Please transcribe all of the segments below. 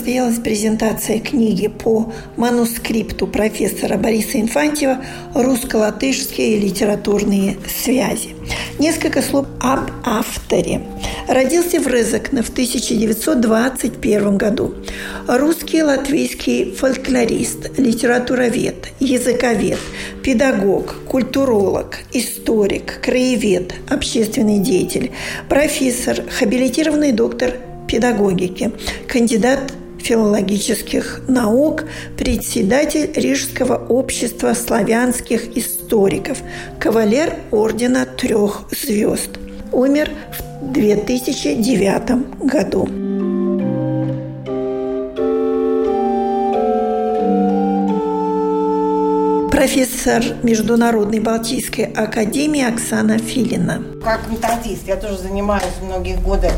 Состоялась презентация книги по манускрипту профессора Бориса Инфантьева «Русско-латышские литературные связи». Несколько слов об авторе. Родился в Резекне в 1921 году. Русский латвийский фольклорист, литературовед, языковед, педагог, культуролог, историк, краевед, общественный деятель, профессор, хабилитированный доктор педагогики, кандидат филологических наук, председатель Рижского общества славянских историков, кавалер Ордена Трех Звезд. Умер в 2009 году. Профессор Международной Балтийской академии Оксана Филина. Как методист, я тоже занимаюсь многие годы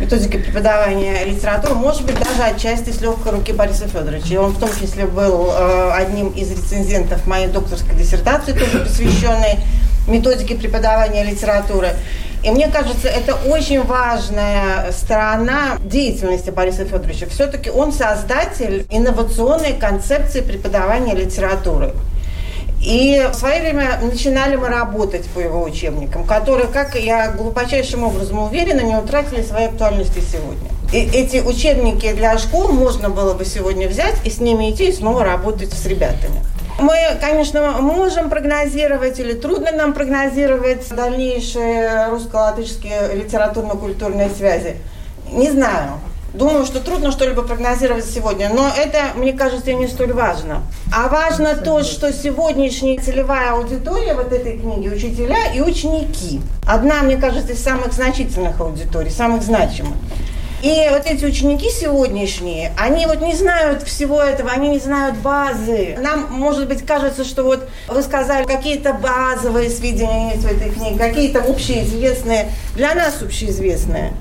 методикой преподавания литературы, может быть, даже отчасти с легкой руки Бориса Федоровича. Он в том числе был э, одним из рецензентов моей докторской диссертации, тоже посвященной методике преподавания литературы. И мне кажется, это очень важная сторона деятельности Бориса Федоровича. Все-таки он создатель инновационной концепции преподавания литературы. И в свое время начинали мы работать по его учебникам, которые, как я глубочайшим образом уверена, не утратили своей актуальности сегодня. И эти учебники для школ можно было бы сегодня взять и с ними идти и снова работать с ребятами. Мы, конечно, можем прогнозировать или трудно нам прогнозировать дальнейшие русско-латышские литературно-культурные связи. Не знаю. Думаю, что трудно что-либо прогнозировать сегодня, но это, мне кажется, не столь важно. А важно то, что сегодняшняя целевая аудитория вот этой книги – учителя и ученики. Одна, мне кажется, из самых значительных аудиторий, самых значимых. И вот эти ученики сегодняшние, они вот не знают всего этого, они не знают базы. Нам, может быть, кажется, что вот вы сказали, какие-то базовые сведения есть в этой книге, какие-то общеизвестные, для нас общеизвестные,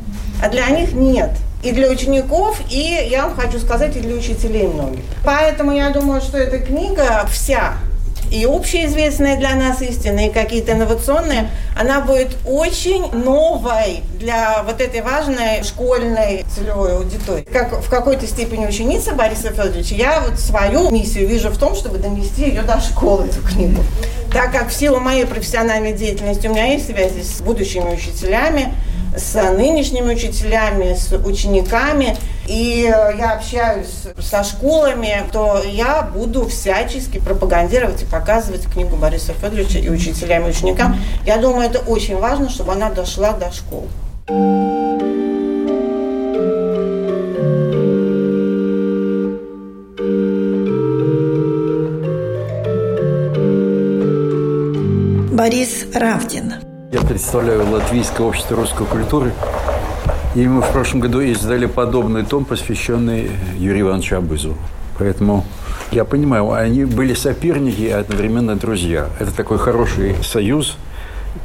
а для них нет и для учеников, и, я вам хочу сказать, и для учителей многих. Поэтому я думаю, что эта книга вся, и общеизвестные для нас истины, и какие-то инновационные, она будет очень новой для вот этой важной школьной целевой аудитории. Как в какой-то степени ученица Бориса Федоровича, я вот свою миссию вижу в том, чтобы донести ее до школы, эту книгу. Так как в силу моей профессиональной деятельности у меня есть связи с будущими учителями, с нынешними учителями, с учениками, и я общаюсь со школами, то я буду всячески пропагандировать и показывать книгу Бориса Федоровича и учителям, и ученикам. Я думаю, это очень важно, чтобы она дошла до школ. Борис Равдин. Я представляю Латвийское общество русской культуры. И мы в прошлом году издали подобный том, посвященный Юрию Ивановичу Абызу. Поэтому я понимаю, они были соперники и одновременно друзья. Это такой хороший союз,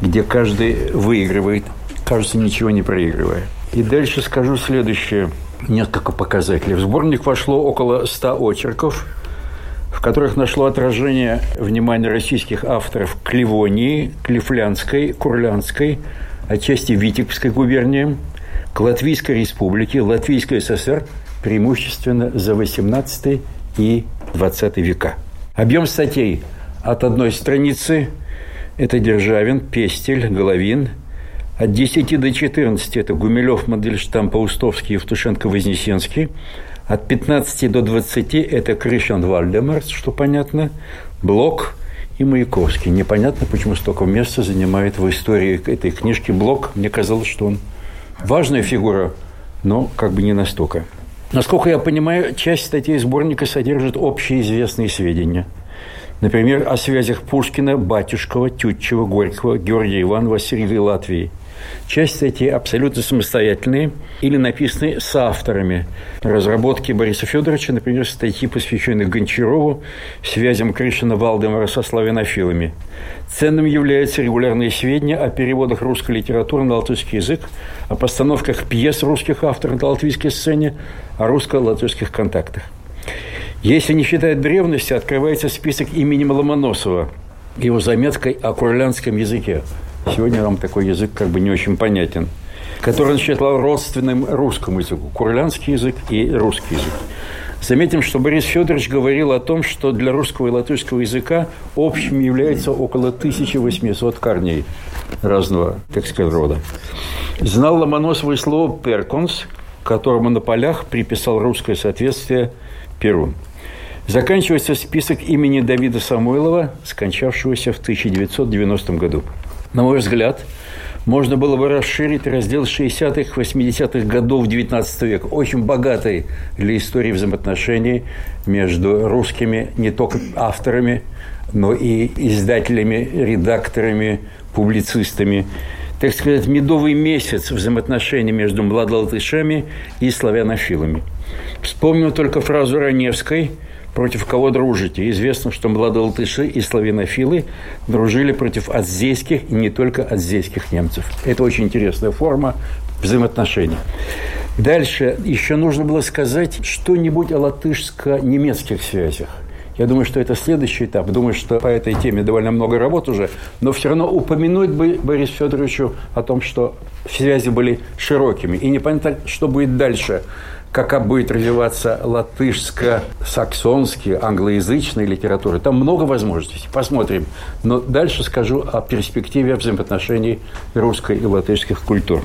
где каждый выигрывает, кажется, ничего не проигрывая. И дальше скажу следующее. Несколько показателей. В сборник вошло около 100 очерков – в которых нашло отражение внимание российских авторов к Ливонии, к Курлянской, отчасти Витебской губернии, к Латвийской республике, Латвийской ССР, преимущественно за 18 и 20 века. Объем статей от одной страницы – это Державин, Пестель, Головин. От 10 до 14 – это Гумилев, Мандельштам, Паустовский, Евтушенко, Вознесенский – от 15 до 20 – это Кришьян Вальдемарс, что понятно, Блок и Маяковский. Непонятно, почему столько места занимает в истории этой книжки Блок. Мне казалось, что он важная фигура, но как бы не настолько. Насколько я понимаю, часть статей сборника содержит общеизвестные сведения. Например, о связях Пушкина, Батюшкова, Тютчева, Горького, Георгия Иванова с Ригой Латвии. Часть эти абсолютно самостоятельные или написаны с авторами. Разработки Бориса Федоровича, например, статьи, посвященные Гончарову, связям Кришина Валдемара со славянофилами. Ценным являются регулярные сведения о переводах русской литературы на латышский язык, о постановках пьес русских авторов на латвийской сцене, о русско-латышских контактах. Если не считать древности, открывается список имени Ломоносова, его заметкой о курлянском языке. Сегодня нам такой язык как бы не очень понятен который он считал родственным русскому языку. Курлянский язык и русский язык. Заметим, что Борис Федорович говорил о том, что для русского и латышского языка общим является около 1800 корней разного, так сказать, рода. Знал Ломоносовое слово «перконс», которому на полях приписал русское соответствие «перун». Заканчивается список имени Давида Самойлова, скончавшегося в 1990 году. На мой взгляд, можно было бы расширить раздел 60-х, 80-х годов XIX века, очень богатый для истории взаимоотношений между русскими не только авторами, но и издателями, редакторами, публицистами. Так сказать, медовый месяц взаимоотношений между младолатышами и славянофилами. Вспомню только фразу Раневской – против кого дружите. Известно, что младолатыши и славянофилы дружили против адзейских и не только адзейских немцев. Это очень интересная форма взаимоотношений. Дальше еще нужно было сказать что-нибудь о латышско-немецких связях. Я думаю, что это следующий этап. Думаю, что по этой теме довольно много работ уже. Но все равно упомянуть бы Борису Федоровичу о том, что связи были широкими. И непонятно, что будет дальше как будет развиваться латышско-саксонские, англоязычные литературы. Там много возможностей. Посмотрим. Но дальше скажу о перспективе взаимоотношений русской и латышских культур.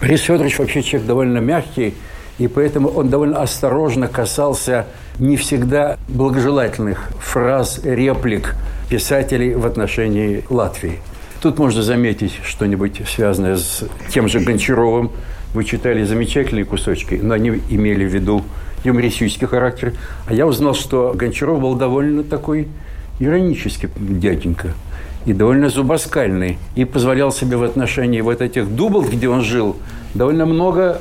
Борис Федорович вообще человек довольно мягкий, и поэтому он довольно осторожно касался не всегда благожелательных фраз, реплик писателей в отношении Латвии. Тут можно заметить что-нибудь связанное с тем же Гончаровым, вы читали замечательные кусочки, но они имели в виду юмористический характер. А я узнал, что Гончаров был довольно такой иронический дяденька и довольно зубоскальный. И позволял себе в отношении вот этих дублов, где он жил, довольно много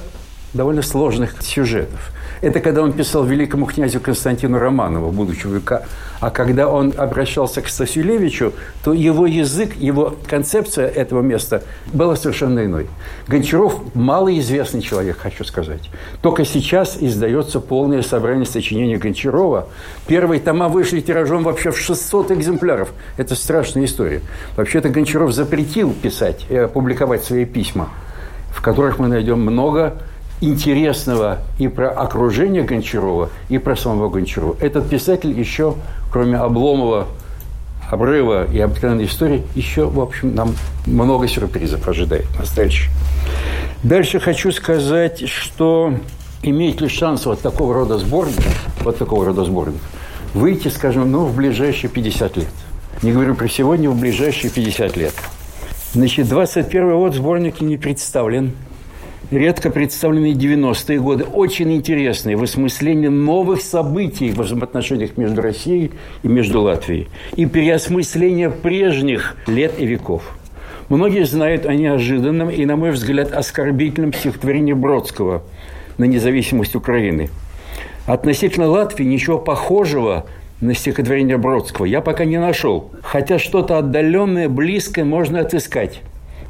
довольно сложных сюжетов. Это когда он писал великому князю Константину Романову, будучи века. А когда он обращался к Стасюлевичу, то его язык, его концепция этого места была совершенно иной. Гончаров – малоизвестный человек, хочу сказать. Только сейчас издается полное собрание сочинений Гончарова. Первые тома вышли тиражом вообще в 600 экземпляров. Это страшная история. Вообще-то Гончаров запретил писать и опубликовать свои письма, в которых мы найдем много интересного и про окружение Гончарова, и про самого Гончарова. Этот писатель еще, кроме Обломова, обрыва и обыкновенной истории, еще, в общем, нам много сюрпризов ожидает нас дальше. Дальше хочу сказать, что имеет ли шанс вот такого рода сборник, вот такого рода сборник, выйти, скажем, ну, в ближайшие 50 лет. Не говорю про сегодня, в ближайшие 50 лет. Значит, 21 год сборник не представлен – редко представленные 90-е годы, очень интересные в осмыслении новых событий в взаимоотношениях между Россией и между Латвией и переосмысление прежних лет и веков. Многие знают о неожиданном и, на мой взгляд, оскорбительном стихотворении Бродского на независимость Украины. Относительно Латвии ничего похожего на стихотворение Бродского я пока не нашел, хотя что-то отдаленное, близкое можно отыскать.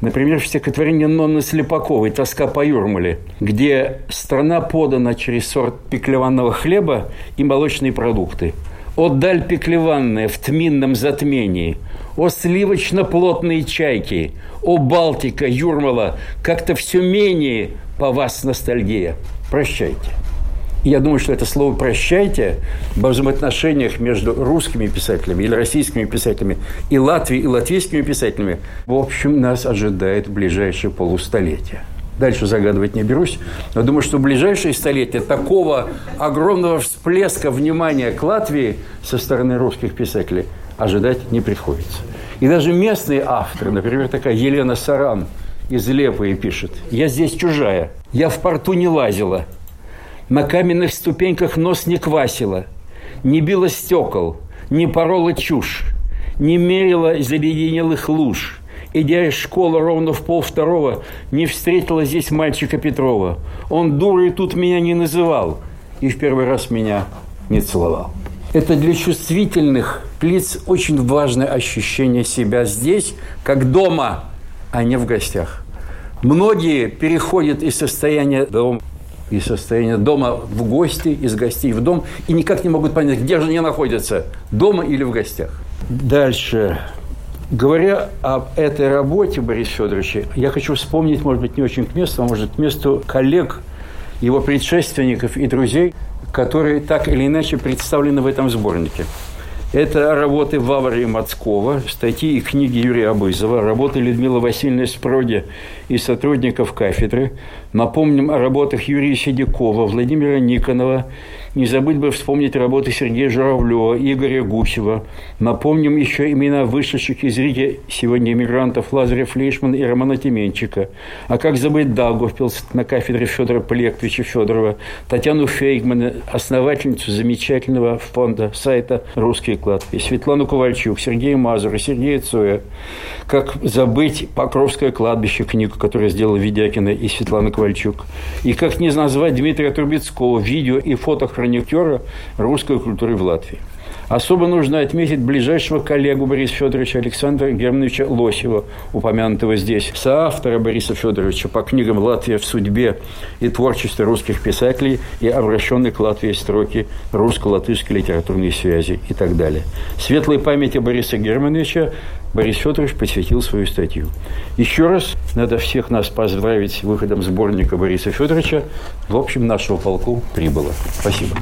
Например, в стихотворении Нонны Слепаковой «Тоска по Юрмале», где страна подана через сорт пеклеванного хлеба и молочные продукты. «О даль пеклеванная в тминном затмении», «О сливочно-плотные чайки», «О Балтика, Юрмала, как-то все менее по вас ностальгия». Прощайте. Я думаю, что это слово «прощайте» в взаимоотношениях между русскими писателями или российскими писателями и Латвией и латвийскими писателями, в общем, нас ожидает ближайшее полустолетие. Дальше загадывать не берусь, но думаю, что в ближайшие столетия такого огромного всплеска внимания к Латвии со стороны русских писателей ожидать не приходится. И даже местные авторы, например, такая Елена Саран из Лепы пишет, «Я здесь чужая, я в порту не лазила, на каменных ступеньках нос не квасило, не било стекол, не порола чушь. не мерила заледенелых луж. Идя из школы ровно в пол второго, не встретила здесь мальчика Петрова. Он дурой тут меня не называл и в первый раз меня не целовал. Это для чувствительных лиц очень важное ощущение себя здесь, как дома, а не в гостях. Многие переходят из состояния дома из состояния дома в гости, из гостей в дом, и никак не могут понять, где же они находятся, дома или в гостях. Дальше. Говоря об этой работе Бориса Федоровича, я хочу вспомнить, может быть, не очень к месту, а может, к месту коллег, его предшественников и друзей, которые так или иначе представлены в этом сборнике. Это работы Вавры Мацкова, статьи и книги Юрия Абызова, работы Людмилы Васильевны Спроди и сотрудников кафедры. Напомним о работах Юрия Седякова, Владимира Никонова, не забыть бы вспомнить работы Сергея Журавлева, Игоря Гусева. Напомним еще имена вышедших из Риги сегодня иммигрантов Лазаря Флейшман и Романа Тименчика. А как забыть Даугавпилс на кафедре Федора Полектовича Федорова, Татьяну Фейгмана, основательницу замечательного фонда сайта «Русские кладки», Светлану Ковальчук, Сергея Мазура, Сергея Цоя. Как забыть Покровское кладбище, книгу, которую сделала Ведякина и Светлана Ковальчук. И как не назвать Дмитрия Трубецкого, видео и фото хроникера русской культуры в Латвии. Особо нужно отметить ближайшего коллегу Бориса Федоровича Александра Германовича Лосева, упомянутого здесь, соавтора Бориса Федоровича по книгам «Латвия в судьбе» и творчестве русских писателей и обращенной к Латвии строки русско-латышской литературной связи и так далее. Светлой памяти Бориса Германовича Борис Федорович посвятил свою статью. Еще раз надо всех нас поздравить с выходом сборника Бориса Федоровича. В общем, нашего полку прибыло. Спасибо.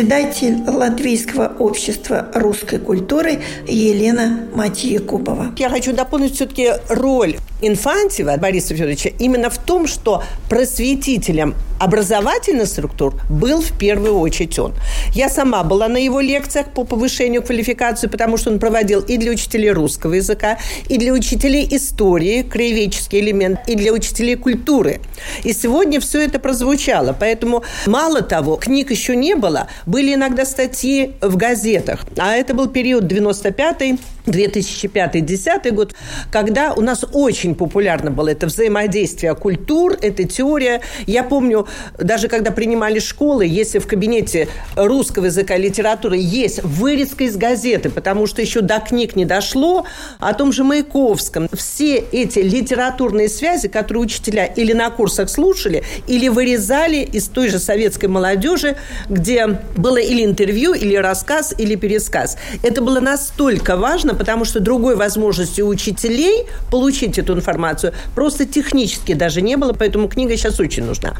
председатель Латвийского общества русской культуры Елена Матьякубова. Я хочу дополнить все-таки роль Инфантьева Бориса Федоровича именно в том, что просветителем образовательных структур был в первую очередь он. Я сама была на его лекциях по повышению квалификации, потому что он проводил и для учителей русского языка, и для учителей истории, краеведческий элемент, и для учителей культуры. И сегодня все это прозвучало. Поэтому, мало того, книг еще не было, были иногда статьи в газетах. А это был период 95 2005-2010 год, когда у нас очень популярно было это взаимодействие культур, эта теория. Я помню, даже когда принимали школы, если в кабинете русского языка и литературы есть вырезка из газеты, потому что еще до книг не дошло, о том же Маяковском. Все эти литературные связи, которые учителя или на курсах слушали, или вырезали из той же советской молодежи, где было или интервью, или рассказ, или пересказ. Это было настолько важно, потому что другой возможности у учителей получить эту информацию просто технически даже не было, поэтому книга сейчас очень нужна.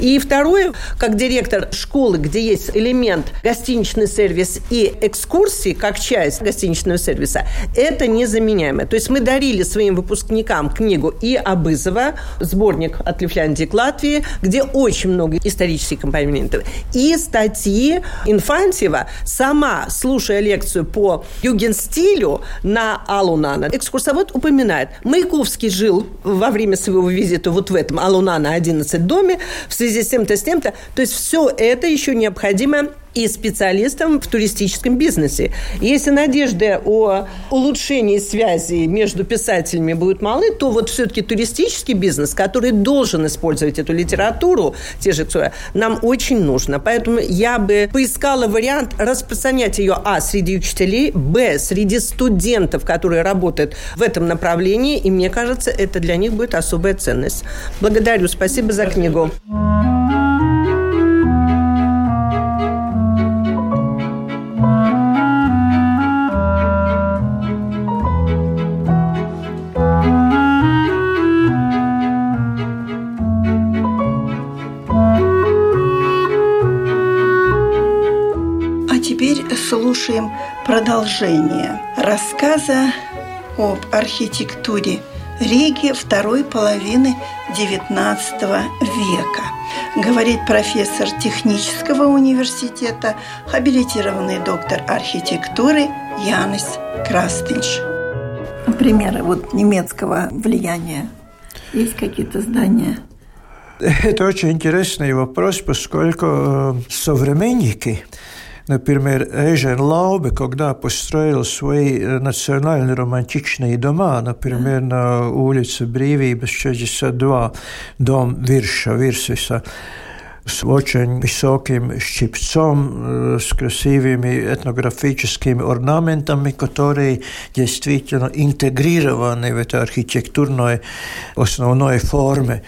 И второе, как директор школы, где есть элемент гостиничный сервис и экскурсии, как часть гостиничного сервиса, это незаменяемо. То есть мы дарили своим выпускникам книгу и Абызова, сборник от Лифляндии к Латвии, где очень много исторических компонентов, и статьи Инфантьева, сама, слушая лекцию по югенстилю, на Алунана. Экскурсовод упоминает, Маяковский жил во время своего визита вот в этом Алунана 11 доме в связи с тем-то, с тем-то. То есть все это еще необходимо и специалистам в туристическом бизнесе. Если надежды о улучшении связи между писателями будут малы, то вот все-таки туристический бизнес, который должен использовать эту литературу, те же нам очень нужно. Поэтому я бы поискала вариант распространять ее, а, среди учителей, б, среди студентов, которые работают в этом направлении, и мне кажется, это для них будет особая ценность. Благодарю, спасибо за книгу. Слушаем продолжение рассказа об архитектуре Риги второй половины XIX века. Говорит профессор технического университета, хабилитированный доктор архитектуры Янис Крастинш. Примеры вот немецкого влияния Есть какие-то здания? Это очень интересный вопрос, поскольку э, современники Например, Эжен Лаубе, когда построил свои э, национальные романтичные дома, например, на улице Бривības 62, дом Вирша, Вирсиса, с очень высоким щипцом, э, с красивыми этнографическими орнаментами, которые действительно интегрированы в этой архитектурной основной форме.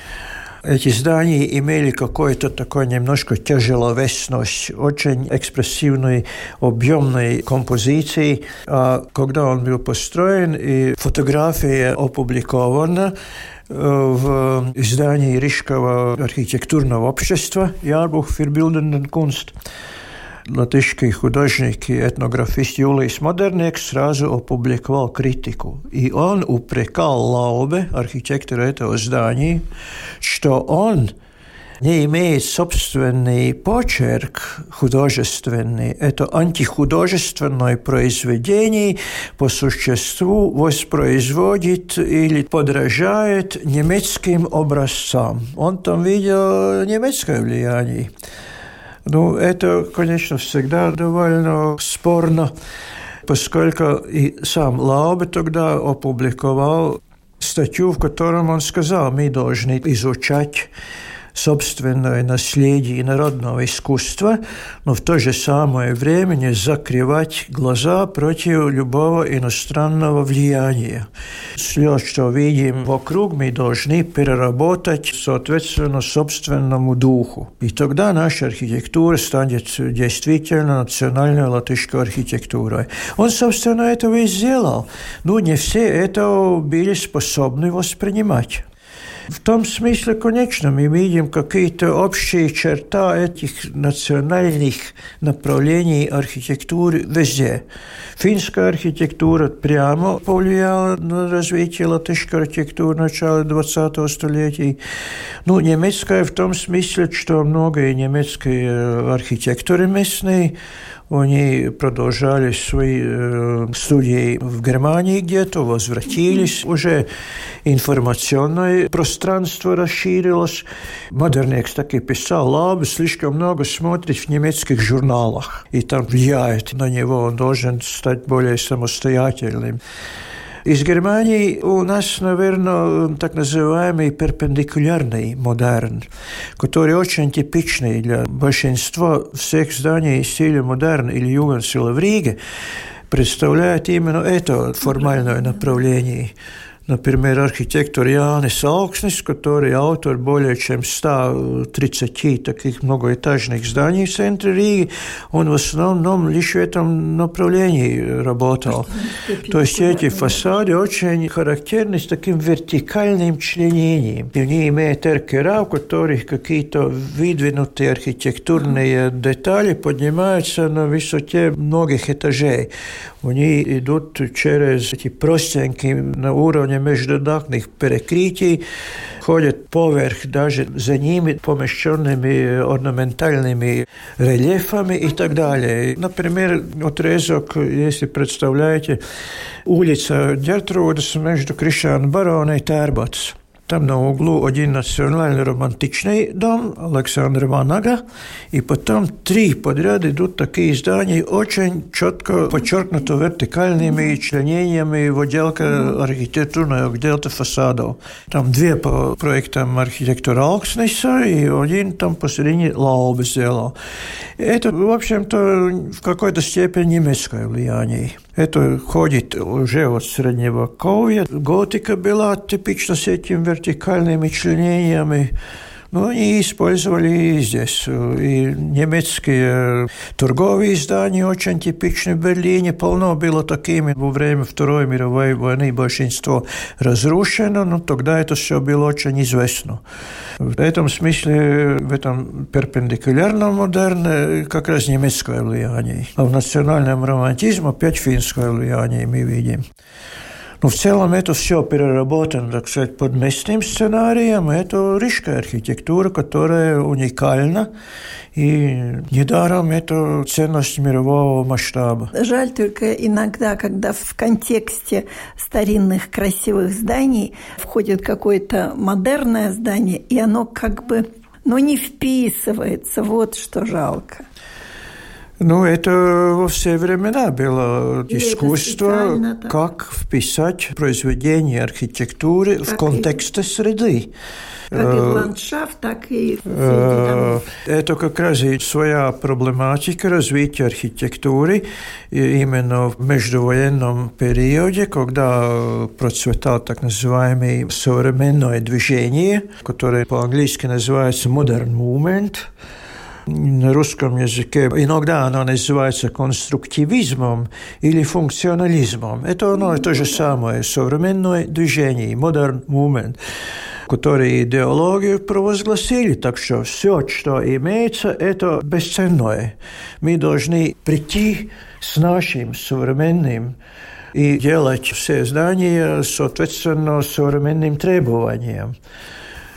Эти здания имели какой-то такой немножко тяжеловесность, очень экспрессивной, объемной композиции. А когда он был построен, и фотография опубликована, э, в издании Рижского архитектурного общества «Jahrbuch für Bildenden Kunst», латышский художник и этнографист Юлис Модернекс сразу опубликовал критику. И он упрекал Лаубе, архитектора этого здания, что он не имеет собственный почерк художественный. Это антихудожественное произведение по существу воспроизводит или подражает немецким образцам. Он там видел немецкое влияние. Ну, это, конечно, всегда довольно спорно, поскольку и сам Лаубе тогда опубликовал статью, в котором он сказал, мы должны изучать собственное наследие народного искусства, но в то же самое время закрывать глаза против любого иностранного влияния. Все, что видим вокруг, мы должны переработать соответственно собственному духу. И тогда наша архитектура станет действительно национальной латышской архитектурой. Он, собственно, этого и сделал. Но не все это были способны воспринимать. В том смысле, конечно, мы видим какие-то общие черты этих национальных направлений архитектуры везде. Финская архитектура прямо повлияла на развитие латышской архитектуры начала 20-го столетия. Ну, немецкая в том смысле, что многие немецкие архитекторы местные они продолжали свои э, студии в Германии где-то, возвратились. Уже информационное пространство расширилось. Модерникс так и писал, Лаби слишком много смотрит в немецких журналах, и там влияет на него, он должен стать более самостоятельным. Из Германии у нас, наверное, так называемый перпендикулярный модерн, который очень типичный для большинства всех зданий стиля модерн или югенстиля в Риге, представляет именно это формальное направление – Например, архитектор Jānis Augsnis, который автор более чем 130 таких многоэтажных зданий в центре Риги, он в основном лишь в этом направлении работал. То есть эти фасады очень характерны с таким вертикальным членением. И они имеют эркера, в которых какие-то выдвинутые архитектурные детали поднимаются на высоте многих этажей. Они идут через эти простенки на уровне международных перекрытий, ходят поверх даже за ними помещенными орнаментальными рельефами и так далее. Например, отрезок, если представляете, улица Гертрудас между Кришан Барона и Тербац. Там на углу один национальный романтичный дом Александра Ванага, и потом три подряд идут такие здания, очень четко подчеркнуто вертикальными членениями в отделка архитектурного отделка фасадов. Там две по проектам архитектора Алкснеса и один там посередине Лаубе сделал. Это, в общем-то, в какой-то степени немецкое влияние. Это ходит уже от Средневековья. Готика была типично с этими вертикальными членениями. Но они использовали и здесь. И немецкие торговые здания очень типичны в Берлине. Полно было такими во время Второй мировой войны. Большинство разрушено, но тогда это все было очень известно. В этом смысле, в этом перпендикулярном модерне как раз немецкое влияние. А в национальном романтизме опять финское влияние мы видим. Ну, в целом это все переработано, так сказать, под местным сценарием. Это рижская архитектура, которая уникальна. И недаром это ценность мирового масштаба. Жаль только иногда, когда в контексте старинных красивых зданий входит какое-то модерное здание, и оно как бы но не вписывается. Вот что жалко. Ну, это во все времена было Или искусство, как вписать произведение архитектуры как в контекст и... среды. Как и в э, ландшафт, так и в э, Это как раз и своя проблематика развития архитектуры именно в междувоенном периоде, когда процветал так называемый современное движение, которое по-английски называется modern movement – на русском языке. Иногда оно называется конструктивизмом или функционализмом. Это оно то же самое, современное движение, modern movement которые идеологию провозгласили. Так что все, что имеется, это бесценное. Мы должны прийти с нашим современным и делать все здания соответственно современным требованиям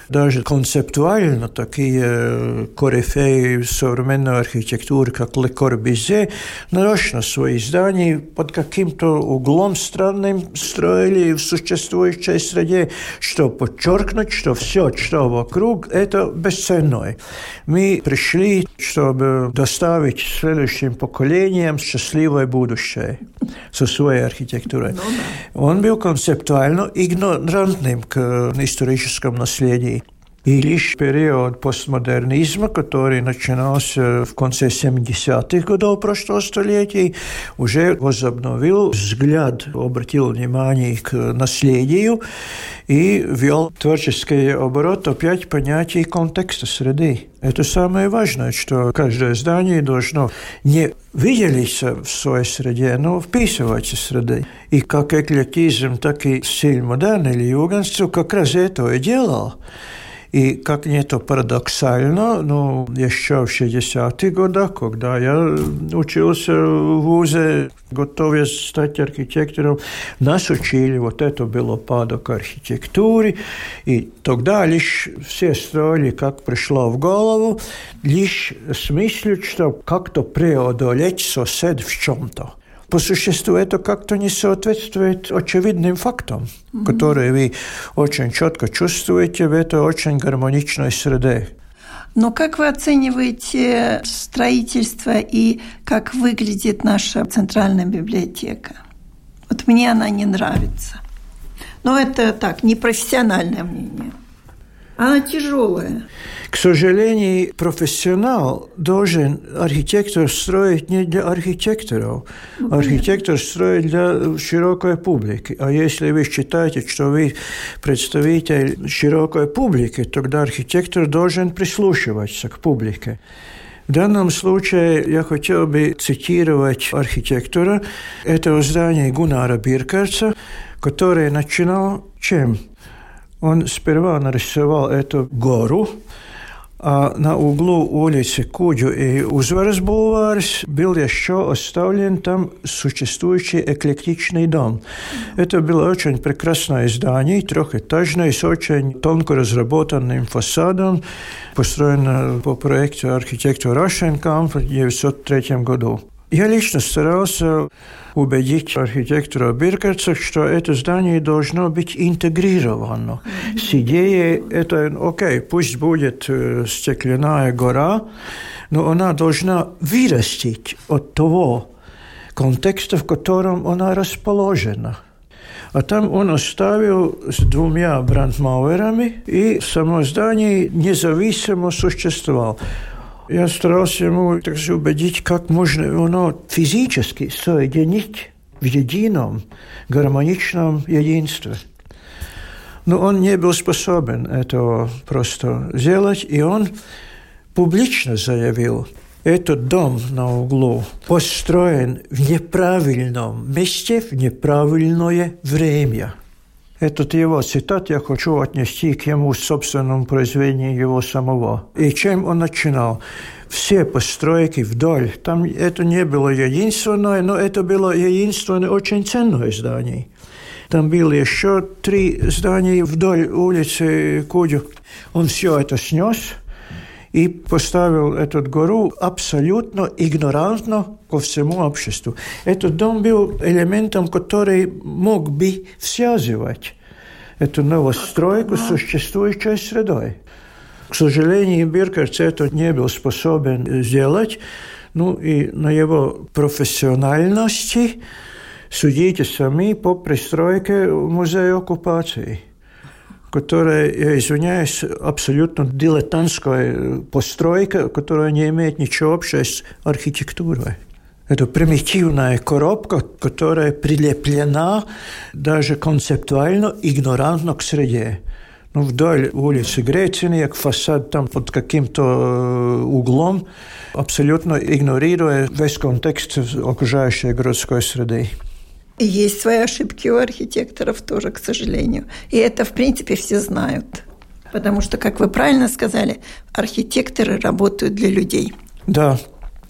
Даже концептуально такие корифеи современной архитектуры, как Ле Корбизе, нарочно свои здания под каким-то углом странным строили в существующей среде, чтобы подчеркнуть, что все, что вокруг, это бесценное. Мы пришли, чтобы доставить следующим поколениям счастливое будущее со своей архитектурой. Он был концептуально игнорантным к историческому наследию. И лишь период постмодернизма, который начинался в конце 70-х годов прошлого столетия, уже возобновил взгляд, обратил внимание к наследию и ввел творческий оборот опять понятий контекста среды. Это самое важное, что каждое здание должно не выделиться в своей среде, но вписываться в среды. И как эклетизм, так и стиль модерн или югенство как раз это и делал. И как не то парадоксально, но еще в 60-х годах, когда я учился в ВУЗе, готовясь стать архитектором, нас учили, вот это было падок архитектуры, и тогда лишь все строили, как пришло в голову, лишь с мыслью, что как-то преодолеть сосед в чем-то По существу это как-то не соответствует очевидным фактам, mm-hmm. которые вы очень четко чувствуете в этой очень гармоничной среде. Но как вы оцениваете строительство и как выглядит наша центральная библиотека? Вот мне она не нравится. Но это так, непрофессиональное мнение. Она тяжелая. К сожалению, профессионал должен архитектор строить не для архитекторов. Ну, архитектор строит для широкой публики. А если вы считаете, что вы представитель широкой публики, тогда архитектор должен прислушиваться к публике. В данном случае я хотел бы цитировать архитектора этого здания Гунара Биркерца, который начинал чем? Он сперва нарисовал эту гору, а на углу улицы Кудю и Узварс бульварс был еще оставлен там существующий эклектичный дом. Это было очень прекрасное здание, трехэтажное, с очень тонко разработанным фасадом, построено по проекту архитектора Рашенкамп в 1903 году. Я лично старался убедить архитектора Биркерца, что это здание должно быть интегрировано. С идеей, это, окей, пусть будет э, стеклянная гора, но она должна вырастить от того контекста, в котором она расположена. А там он оставил с двумя брандмауэрами, и само здание независимо существовало. Я старался ему также убедить, как можно оно физически соединить в едином гармоничном единстве. Но он не был способен этого просто сделать, и он публично заявил, этот дом на углу построен в неправильном месте в неправильное время – этот его цитат я хочу отнести к ему собственному произведению его самого. И чем он начинал? Все постройки вдоль, там это не было единственное, но это было единственное очень ценное здание. Там было еще три здания вдоль улицы Кудю. Он все это снес и поставил эту гору абсолютно игнорантно ко всему обществу. Этот дом был элементом, который мог бы связывать эту новостройку с существующей средой. К сожалению, Биркерц это не был способен сделать. Ну и на его профессиональности судите сами по пристройке музея оккупации которая, я извиняюсь, абсолютно дилетантская постройка, которая не имеет ничего общего с архитектурой. Это примитивная коробка, которая прилеплена даже концептуально, игнорантно к среде. Ну, вдоль улицы Грецини, фасад там под каким-то э, углом, абсолютно игнорируя весь контекст окружающей городской среды. Есть свои ошибки у архитекторов тоже, к сожалению. И это, в принципе, все знают. Потому что, как вы правильно сказали, архитекторы работают для людей. Да,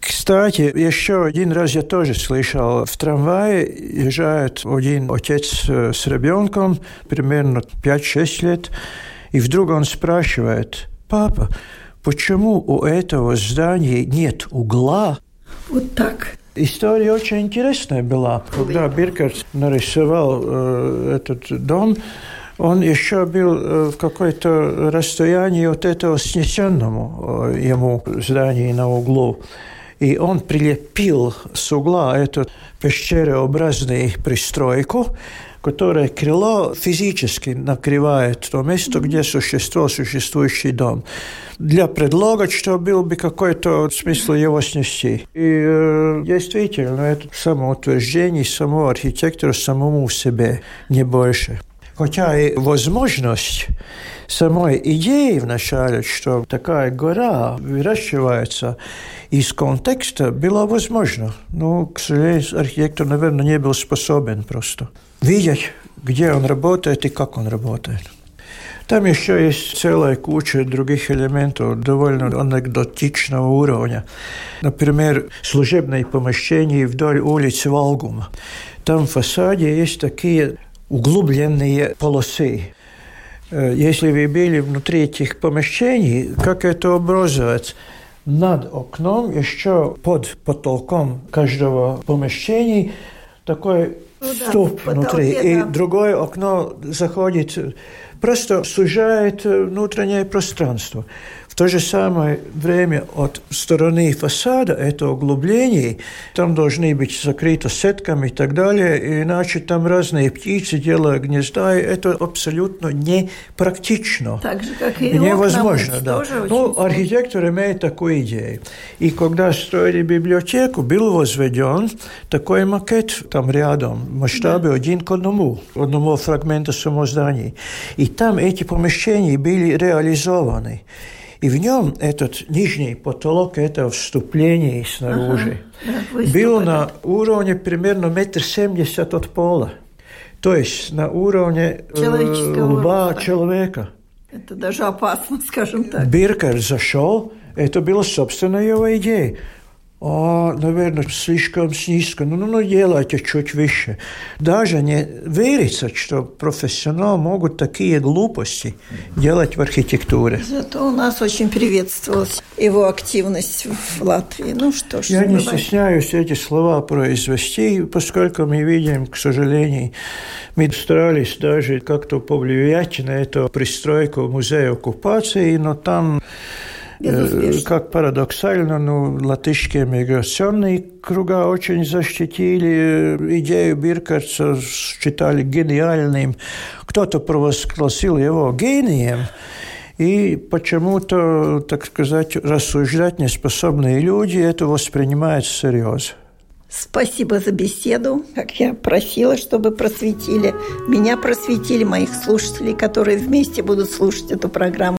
кстати, еще один раз я тоже слышал, в трамвае езжает один отец э, с ребенком, примерно 5-6 лет, и вдруг он спрашивает, папа, почему у этого здания нет угла? Вот так. История очень интересная была. Когда Биркерт нарисовал э, этот дом, он еще был э, в какой-то расстоянии от этого снесенному э, ему здания на углу. И он прилепил с угла эту пещерообразную пристройку, которое крыло физически накрывает то место, где существовал существующий дом, для предлога, что был бы какой-то смысл его снести. И э, действительно, это самоутверждение самого архитектора самому себе, не больше. Хотя и возможность самой идеи вначале, что такая гора выращивается из контекста, была возможна. Но, к сожалению, архитектор, наверное, не был способен просто видеть, где он работает и как он работает. Там еще есть целая куча других элементов довольно анекдотичного уровня. Например, служебные помещения вдоль улицы Валгума. Там в фасаде есть такие углубленные полосы. Э, если вы были внутри этих помещений, как это образуется? Над окном, еще под потолком каждого помещения, такой ну, да, внутри, потолке, и да. другое окно заходит, просто сужает э, внутреннее пространство. В то же самое время от стороны фасада это углубление, там должны быть закрыты сетками и так далее, иначе там разные птицы делают гнезда, и это абсолютно непрактично. Так же, как и Невозможно, да. Ну, архитектор имеет такую идею. И когда строили библиотеку, был возведен такой макет там рядом, в масштабе да. один к одному, одному фрагменту самого здания. И там эти помещения были реализованы. И в нем этот нижний потолок этого вступления снаружи ага, был на уровне примерно метр семьдесят от пола. То есть на уровне э, лба роста. человека. Это даже опасно, скажем так. Биркер зашел, это была собственно его идея а, наверное, слишком низко, ну, ну, ну, делайте чуть выше. Даже не верится, что профессионалы могут такие глупости делать в архитектуре. Зато у нас очень приветствовалась его активность в Латвии. Ну что ж, Я не стесняюсь эти слова произвести, поскольку мы видим, к сожалению, мы старались даже как-то повлиять на эту пристройку музея оккупации, но там. Как парадоксально, ну, латышские миграционные круга очень защитили идею Биркарца, считали гениальным. Кто-то провозгласил его гением. И почему-то, так сказать, рассуждать неспособные люди это воспринимают всерьез. Спасибо за беседу. Как я просила, чтобы просветили. Меня просветили, моих слушателей, которые вместе будут слушать эту программу.